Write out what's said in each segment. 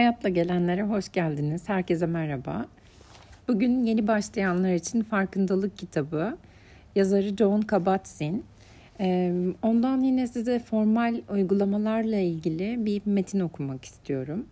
Hayatla gelenlere hoş geldiniz. Herkese merhaba. Bugün yeni başlayanlar için farkındalık kitabı. Yazarı John Kabat-Zinn. Ee, ondan yine size formal uygulamalarla ilgili bir metin okumak istiyorum.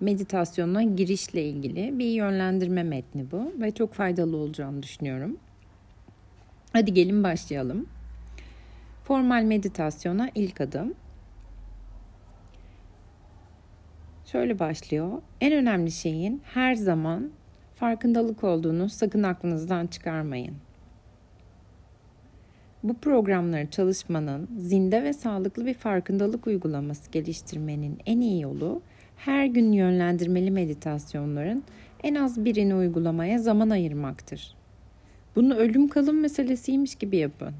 Meditasyona girişle ilgili bir yönlendirme metni bu ve çok faydalı olacağını düşünüyorum. Hadi gelin başlayalım. Formal meditasyona ilk adım Şöyle başlıyor. En önemli şeyin her zaman farkındalık olduğunu sakın aklınızdan çıkarmayın. Bu programları çalışmanın zinde ve sağlıklı bir farkındalık uygulaması geliştirmenin en iyi yolu her gün yönlendirmeli meditasyonların en az birini uygulamaya zaman ayırmaktır. Bunu ölüm kalım meselesiymiş gibi yapın.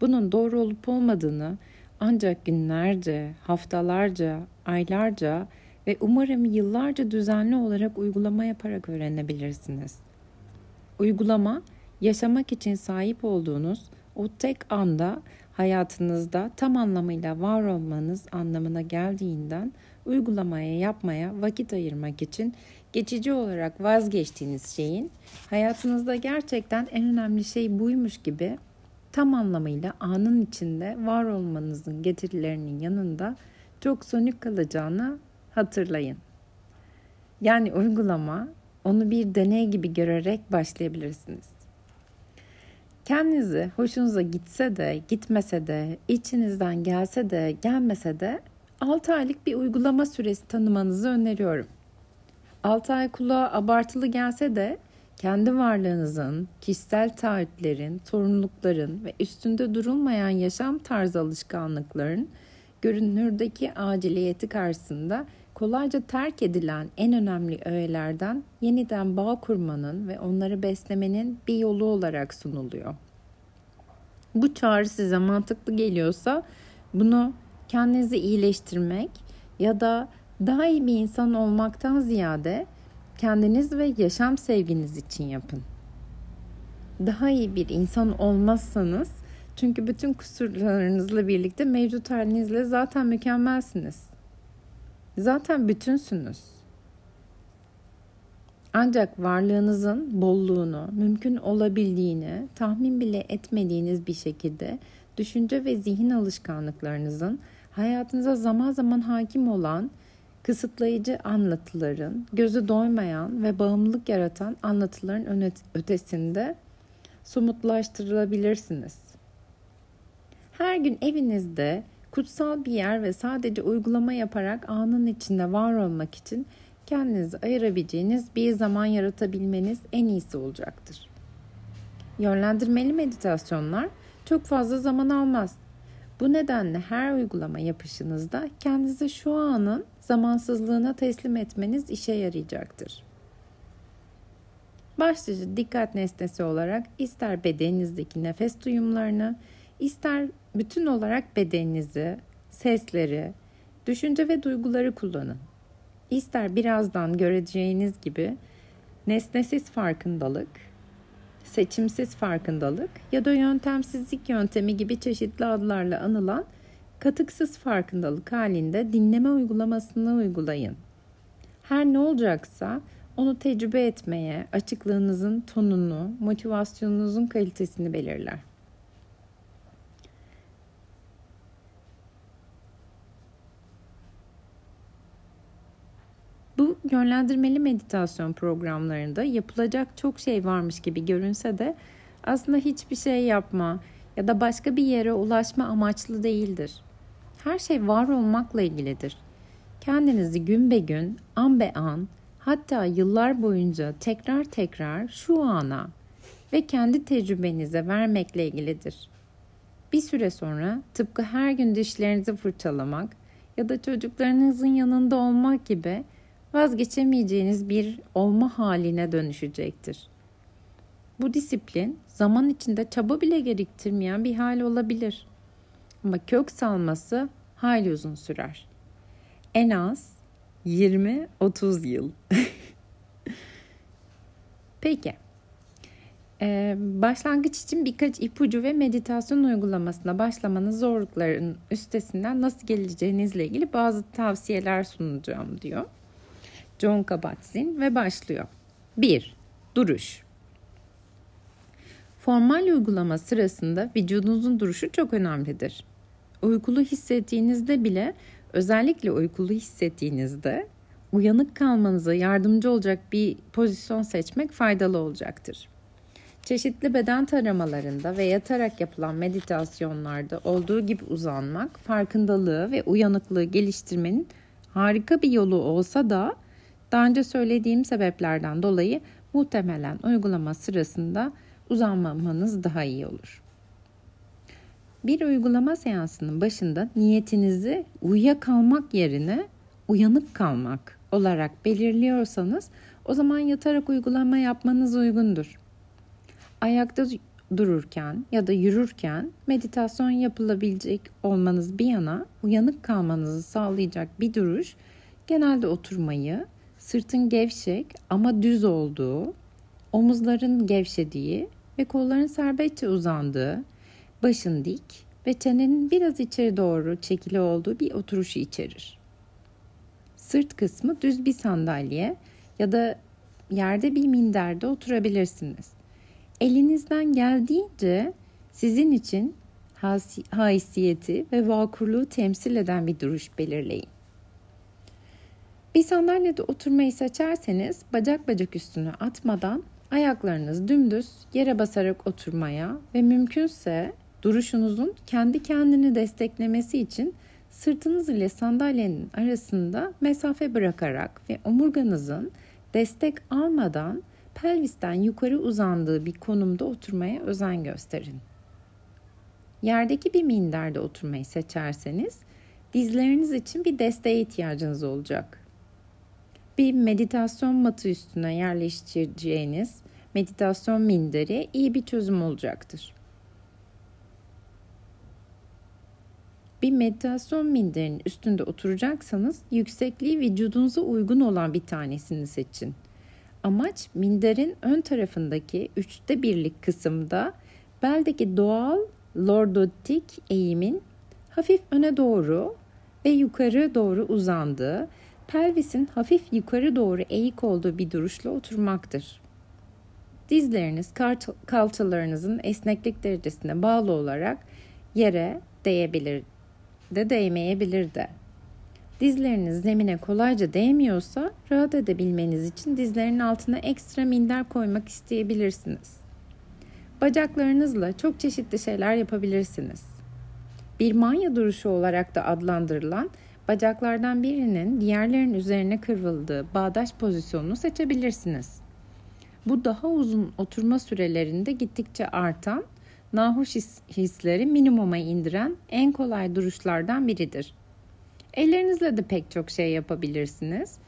Bunun doğru olup olmadığını ancak günlerce, haftalarca, aylarca ve umarım yıllarca düzenli olarak uygulama yaparak öğrenebilirsiniz. Uygulama, yaşamak için sahip olduğunuz o tek anda hayatınızda tam anlamıyla var olmanız anlamına geldiğinden uygulamaya yapmaya vakit ayırmak için geçici olarak vazgeçtiğiniz şeyin hayatınızda gerçekten en önemli şey buymuş gibi tam anlamıyla anın içinde var olmanızın getirilerinin yanında çok sönük kalacağına hatırlayın. Yani uygulama onu bir deney gibi görerek başlayabilirsiniz. Kendinizi hoşunuza gitse de gitmese de içinizden gelse de gelmese de 6 aylık bir uygulama süresi tanımanızı öneriyorum. 6 ay kulağa abartılı gelse de kendi varlığınızın, kişisel taahhütlerin, sorumlulukların ve üstünde durulmayan yaşam tarzı alışkanlıkların görünürdeki aciliyeti karşısında kolayca terk edilen en önemli öğelerden yeniden bağ kurmanın ve onları beslemenin bir yolu olarak sunuluyor. Bu çağrı size mantıklı geliyorsa bunu kendinizi iyileştirmek ya da daha iyi bir insan olmaktan ziyade kendiniz ve yaşam sevginiz için yapın. Daha iyi bir insan olmazsanız çünkü bütün kusurlarınızla birlikte mevcut halinizle zaten mükemmelsiniz. Zaten bütünsünüz. Ancak varlığınızın bolluğunu, mümkün olabildiğini tahmin bile etmediğiniz bir şekilde düşünce ve zihin alışkanlıklarınızın hayatınıza zaman zaman hakim olan kısıtlayıcı anlatıların, gözü doymayan ve bağımlılık yaratan anlatıların ötesinde somutlaştırılabilirsiniz. Her gün evinizde kutsal bir yer ve sadece uygulama yaparak anın içinde var olmak için kendinizi ayırabileceğiniz bir zaman yaratabilmeniz en iyisi olacaktır. Yönlendirmeli meditasyonlar çok fazla zaman almaz. Bu nedenle her uygulama yapışınızda kendinizi şu anın zamansızlığına teslim etmeniz işe yarayacaktır. Başlıca dikkat nesnesi olarak ister bedeninizdeki nefes duyumlarını, ister bütün olarak bedeninizi, sesleri, düşünce ve duyguları kullanın. İster birazdan göreceğiniz gibi nesnesiz farkındalık, seçimsiz farkındalık ya da yöntemsizlik yöntemi gibi çeşitli adlarla anılan katıksız farkındalık halinde dinleme uygulamasını uygulayın. Her ne olacaksa onu tecrübe etmeye açıklığınızın tonunu, motivasyonunuzun kalitesini belirler. Bu yönlendirmeli meditasyon programlarında yapılacak çok şey varmış gibi görünse de aslında hiçbir şey yapma ya da başka bir yere ulaşma amaçlı değildir. Her şey var olmakla ilgilidir. Kendinizi gün be gün, an be an, hatta yıllar boyunca tekrar tekrar şu ana ve kendi tecrübenize vermekle ilgilidir. Bir süre sonra tıpkı her gün dişlerinizi fırçalamak ya da çocuklarınızın yanında olmak gibi vazgeçemeyeceğiniz bir olma haline dönüşecektir. Bu disiplin zaman içinde çaba bile gerektirmeyen bir hal olabilir. Ama kök salması hayli uzun sürer. En az 20-30 yıl. Peki. Ee, başlangıç için birkaç ipucu ve meditasyon uygulamasına başlamanın zorlukların üstesinden nasıl geleceğinizle ilgili bazı tavsiyeler sunacağım diyor. John Kabat-Zinn ve başlıyor. 1. Duruş. Formal uygulama sırasında vücudunuzun duruşu çok önemlidir. Uykulu hissettiğinizde bile özellikle uykulu hissettiğinizde uyanık kalmanıza yardımcı olacak bir pozisyon seçmek faydalı olacaktır. Çeşitli beden taramalarında ve yatarak yapılan meditasyonlarda olduğu gibi uzanmak, farkındalığı ve uyanıklığı geliştirmenin harika bir yolu olsa da daha önce söylediğim sebeplerden dolayı muhtemelen uygulama sırasında uzanmamanız daha iyi olur. Bir uygulama seansının başında niyetinizi uyuyakalmak yerine uyanık kalmak olarak belirliyorsanız o zaman yatarak uygulama yapmanız uygundur. Ayakta dururken ya da yürürken meditasyon yapılabilecek olmanız bir yana uyanık kalmanızı sağlayacak bir duruş genelde oturmayı, sırtın gevşek ama düz olduğu, omuzların gevşediği ve kolların serbestçe uzandığı, başın dik ve çenenin biraz içeri doğru çekili olduğu bir oturuşu içerir. Sırt kısmı düz bir sandalye ya da yerde bir minderde oturabilirsiniz. Elinizden geldiğince sizin için haysiyeti ve vakurluğu temsil eden bir duruş belirleyin. Bir sandalyede oturmayı seçerseniz bacak bacak üstüne atmadan ayaklarınız dümdüz yere basarak oturmaya ve mümkünse duruşunuzun kendi kendini desteklemesi için sırtınız ile sandalyenin arasında mesafe bırakarak ve omurganızın destek almadan pelvisten yukarı uzandığı bir konumda oturmaya özen gösterin. Yerdeki bir minderde oturmayı seçerseniz dizleriniz için bir desteğe ihtiyacınız olacak. Bir meditasyon matı üstüne yerleştireceğiniz meditasyon minderi iyi bir çözüm olacaktır. Bir meditasyon minderinin üstünde oturacaksanız yüksekliği vücudunuza uygun olan bir tanesini seçin. Amaç minderin ön tarafındaki üçte birlik kısımda beldeki doğal lordotik eğimin hafif öne doğru ve yukarı doğru uzandığı, pelvisin hafif yukarı doğru eğik olduğu bir duruşla oturmaktır. Dizleriniz kalçalarınızın esneklik derecesine bağlı olarak yere değebilir de değmeyebilir de. Dizleriniz zemine kolayca değmiyorsa rahat edebilmeniz için dizlerin altına ekstra minder koymak isteyebilirsiniz. Bacaklarınızla çok çeşitli şeyler yapabilirsiniz. Bir manya duruşu olarak da adlandırılan bacaklardan birinin diğerlerinin üzerine kıvrıldığı bağdaş pozisyonunu seçebilirsiniz. Bu daha uzun oturma sürelerinde gittikçe artan, nahoş hisleri minimuma indiren en kolay duruşlardan biridir. Ellerinizle de pek çok şey yapabilirsiniz.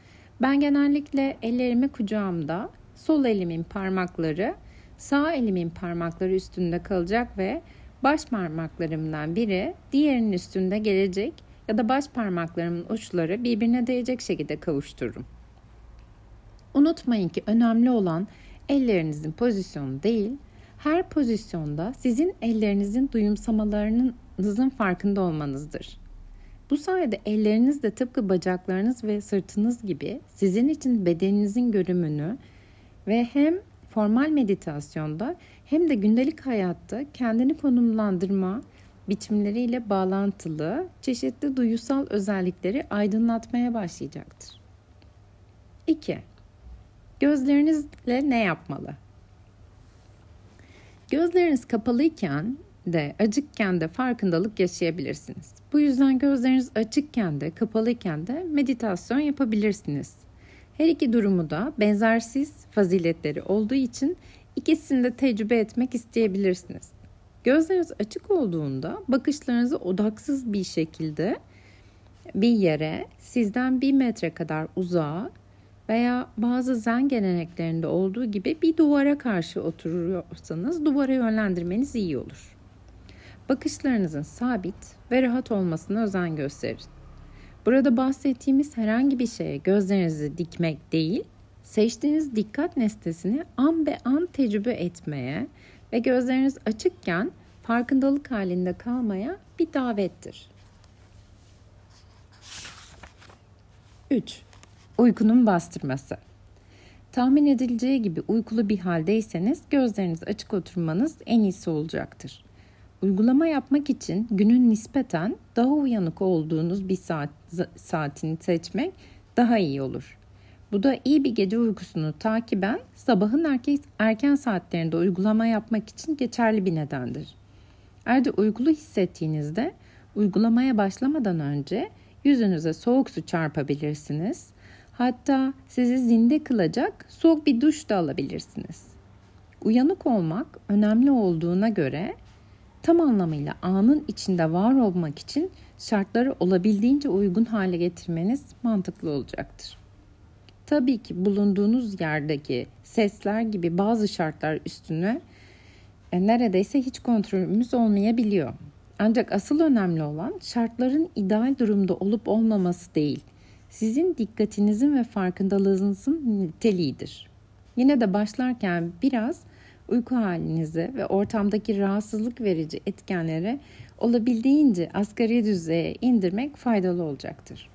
Ben genellikle ellerimi kucağımda, sol elimin parmakları, sağ elimin parmakları üstünde kalacak ve baş parmaklarımdan biri diğerinin üstünde gelecek ya da baş parmaklarımın uçları birbirine değecek şekilde kavuştururum. Unutmayın ki önemli olan ellerinizin pozisyonu değil, her pozisyonda sizin ellerinizin duyumsamalarınızın farkında olmanızdır. Bu sayede elleriniz de tıpkı bacaklarınız ve sırtınız gibi sizin için bedeninizin görümünü ve hem formal meditasyonda hem de gündelik hayatta kendini konumlandırma biçimleriyle bağlantılı çeşitli duyusal özellikleri aydınlatmaya başlayacaktır. 2. Gözlerinizle ne yapmalı? Gözleriniz kapalıyken de acıkken de farkındalık yaşayabilirsiniz. Bu yüzden gözleriniz açıkken de kapalıyken de meditasyon yapabilirsiniz. Her iki durumu da benzersiz faziletleri olduğu için ikisini de tecrübe etmek isteyebilirsiniz. Gözleriniz açık olduğunda bakışlarınızı odaksız bir şekilde bir yere sizden bir metre kadar uzağa veya bazı zen geleneklerinde olduğu gibi bir duvara karşı oturuyorsanız duvara yönlendirmeniz iyi olur. Bakışlarınızın sabit ve rahat olmasına özen gösterin. Burada bahsettiğimiz herhangi bir şeye gözlerinizi dikmek değil, Seçtiğiniz dikkat nesnesini an be an tecrübe etmeye ve gözleriniz açıkken farkındalık halinde kalmaya bir davettir. 3. Uykunun bastırması. Tahmin edileceği gibi uykulu bir haldeyseniz gözleriniz açık oturmanız en iyisi olacaktır. Uygulama yapmak için günün nispeten daha uyanık olduğunuz bir saat, saatini seçmek daha iyi olur. Bu da iyi bir gece uykusunu takiben sabahın erken, saatlerinde uygulama yapmak için geçerli bir nedendir. Ayrıca uykulu hissettiğinizde uygulamaya başlamadan önce yüzünüze soğuk su çarpabilirsiniz. Hatta sizi zinde kılacak soğuk bir duş da alabilirsiniz. Uyanık olmak önemli olduğuna göre tam anlamıyla anın içinde var olmak için şartları olabildiğince uygun hale getirmeniz mantıklı olacaktır. Tabii ki bulunduğunuz yerdeki sesler gibi bazı şartlar üstüne e, neredeyse hiç kontrolümüz olmayabiliyor. Ancak asıl önemli olan şartların ideal durumda olup olmaması değil, sizin dikkatinizin ve farkındalığınızın niteliğidir. Yine de başlarken biraz uyku halinizi ve ortamdaki rahatsızlık verici etkenleri olabildiğince asgari düzeye indirmek faydalı olacaktır.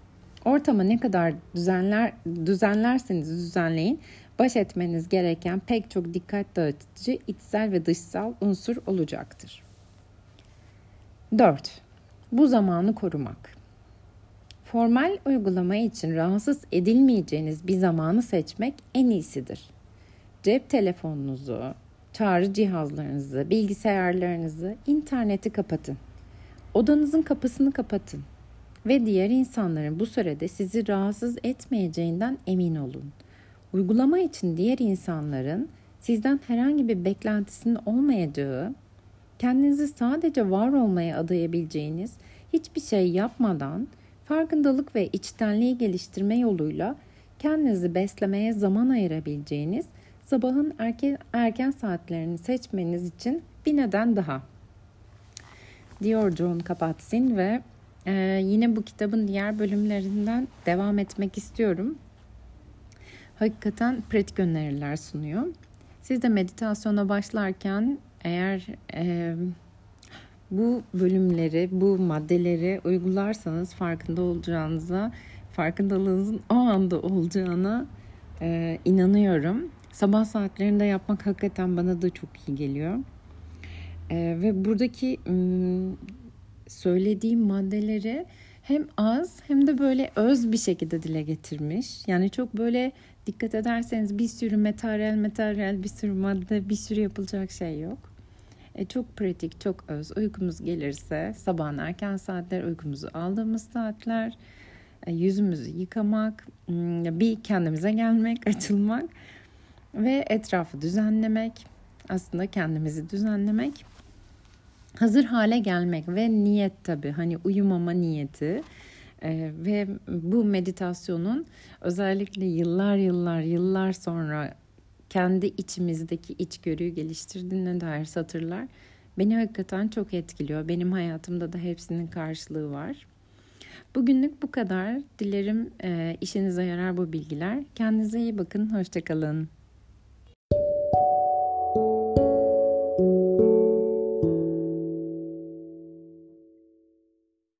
Ortamı ne kadar düzenler düzenlerseniz düzenleyin, baş etmeniz gereken pek çok dikkat dağıtıcı içsel ve dışsal unsur olacaktır. 4. Bu zamanı korumak. Formal uygulama için rahatsız edilmeyeceğiniz bir zamanı seçmek en iyisidir. Cep telefonunuzu, çağrı cihazlarınızı, bilgisayarlarınızı, interneti kapatın. Odanızın kapısını kapatın ve diğer insanların bu sürede sizi rahatsız etmeyeceğinden emin olun. Uygulama için diğer insanların sizden herhangi bir beklentisinin olmayacağı, kendinizi sadece var olmaya adayabileceğiniz hiçbir şey yapmadan farkındalık ve içtenliği geliştirme yoluyla kendinizi beslemeye zaman ayırabileceğiniz sabahın erken, erken saatlerini seçmeniz için bir neden daha. Diyor John Kabat-Zinn ve e, yine bu kitabın diğer bölümlerinden devam etmek istiyorum. Hakikaten pratik öneriler sunuyor. Siz de meditasyona başlarken eğer e, bu bölümleri, bu maddeleri uygularsanız farkında olacağınıza, farkındalığınızın o anda olacağına e, inanıyorum. Sabah saatlerinde yapmak hakikaten bana da çok iyi geliyor. E, ve buradaki söylediğim maddeleri hem az hem de böyle öz bir şekilde dile getirmiş. Yani çok böyle dikkat ederseniz bir sürü materyal materyal bir sürü madde bir sürü yapılacak şey yok. E, çok pratik, çok öz. Uykumuz gelirse sabahın erken saatler, uykumuzu aldığımız saatler, e, yüzümüzü yıkamak, hmm, bir kendimize gelmek, açılmak ve etrafı düzenlemek. Aslında kendimizi düzenlemek. Hazır hale gelmek ve niyet tabii hani uyumama niyeti. Ee, ve bu meditasyonun özellikle yıllar yıllar yıllar sonra kendi içimizdeki içgörüyü geliştirdiğine dair satırlar beni hakikaten çok etkiliyor. Benim hayatımda da hepsinin karşılığı var. Bugünlük bu kadar. Dilerim e, işinize yarar bu bilgiler. Kendinize iyi bakın. Hoşçakalın.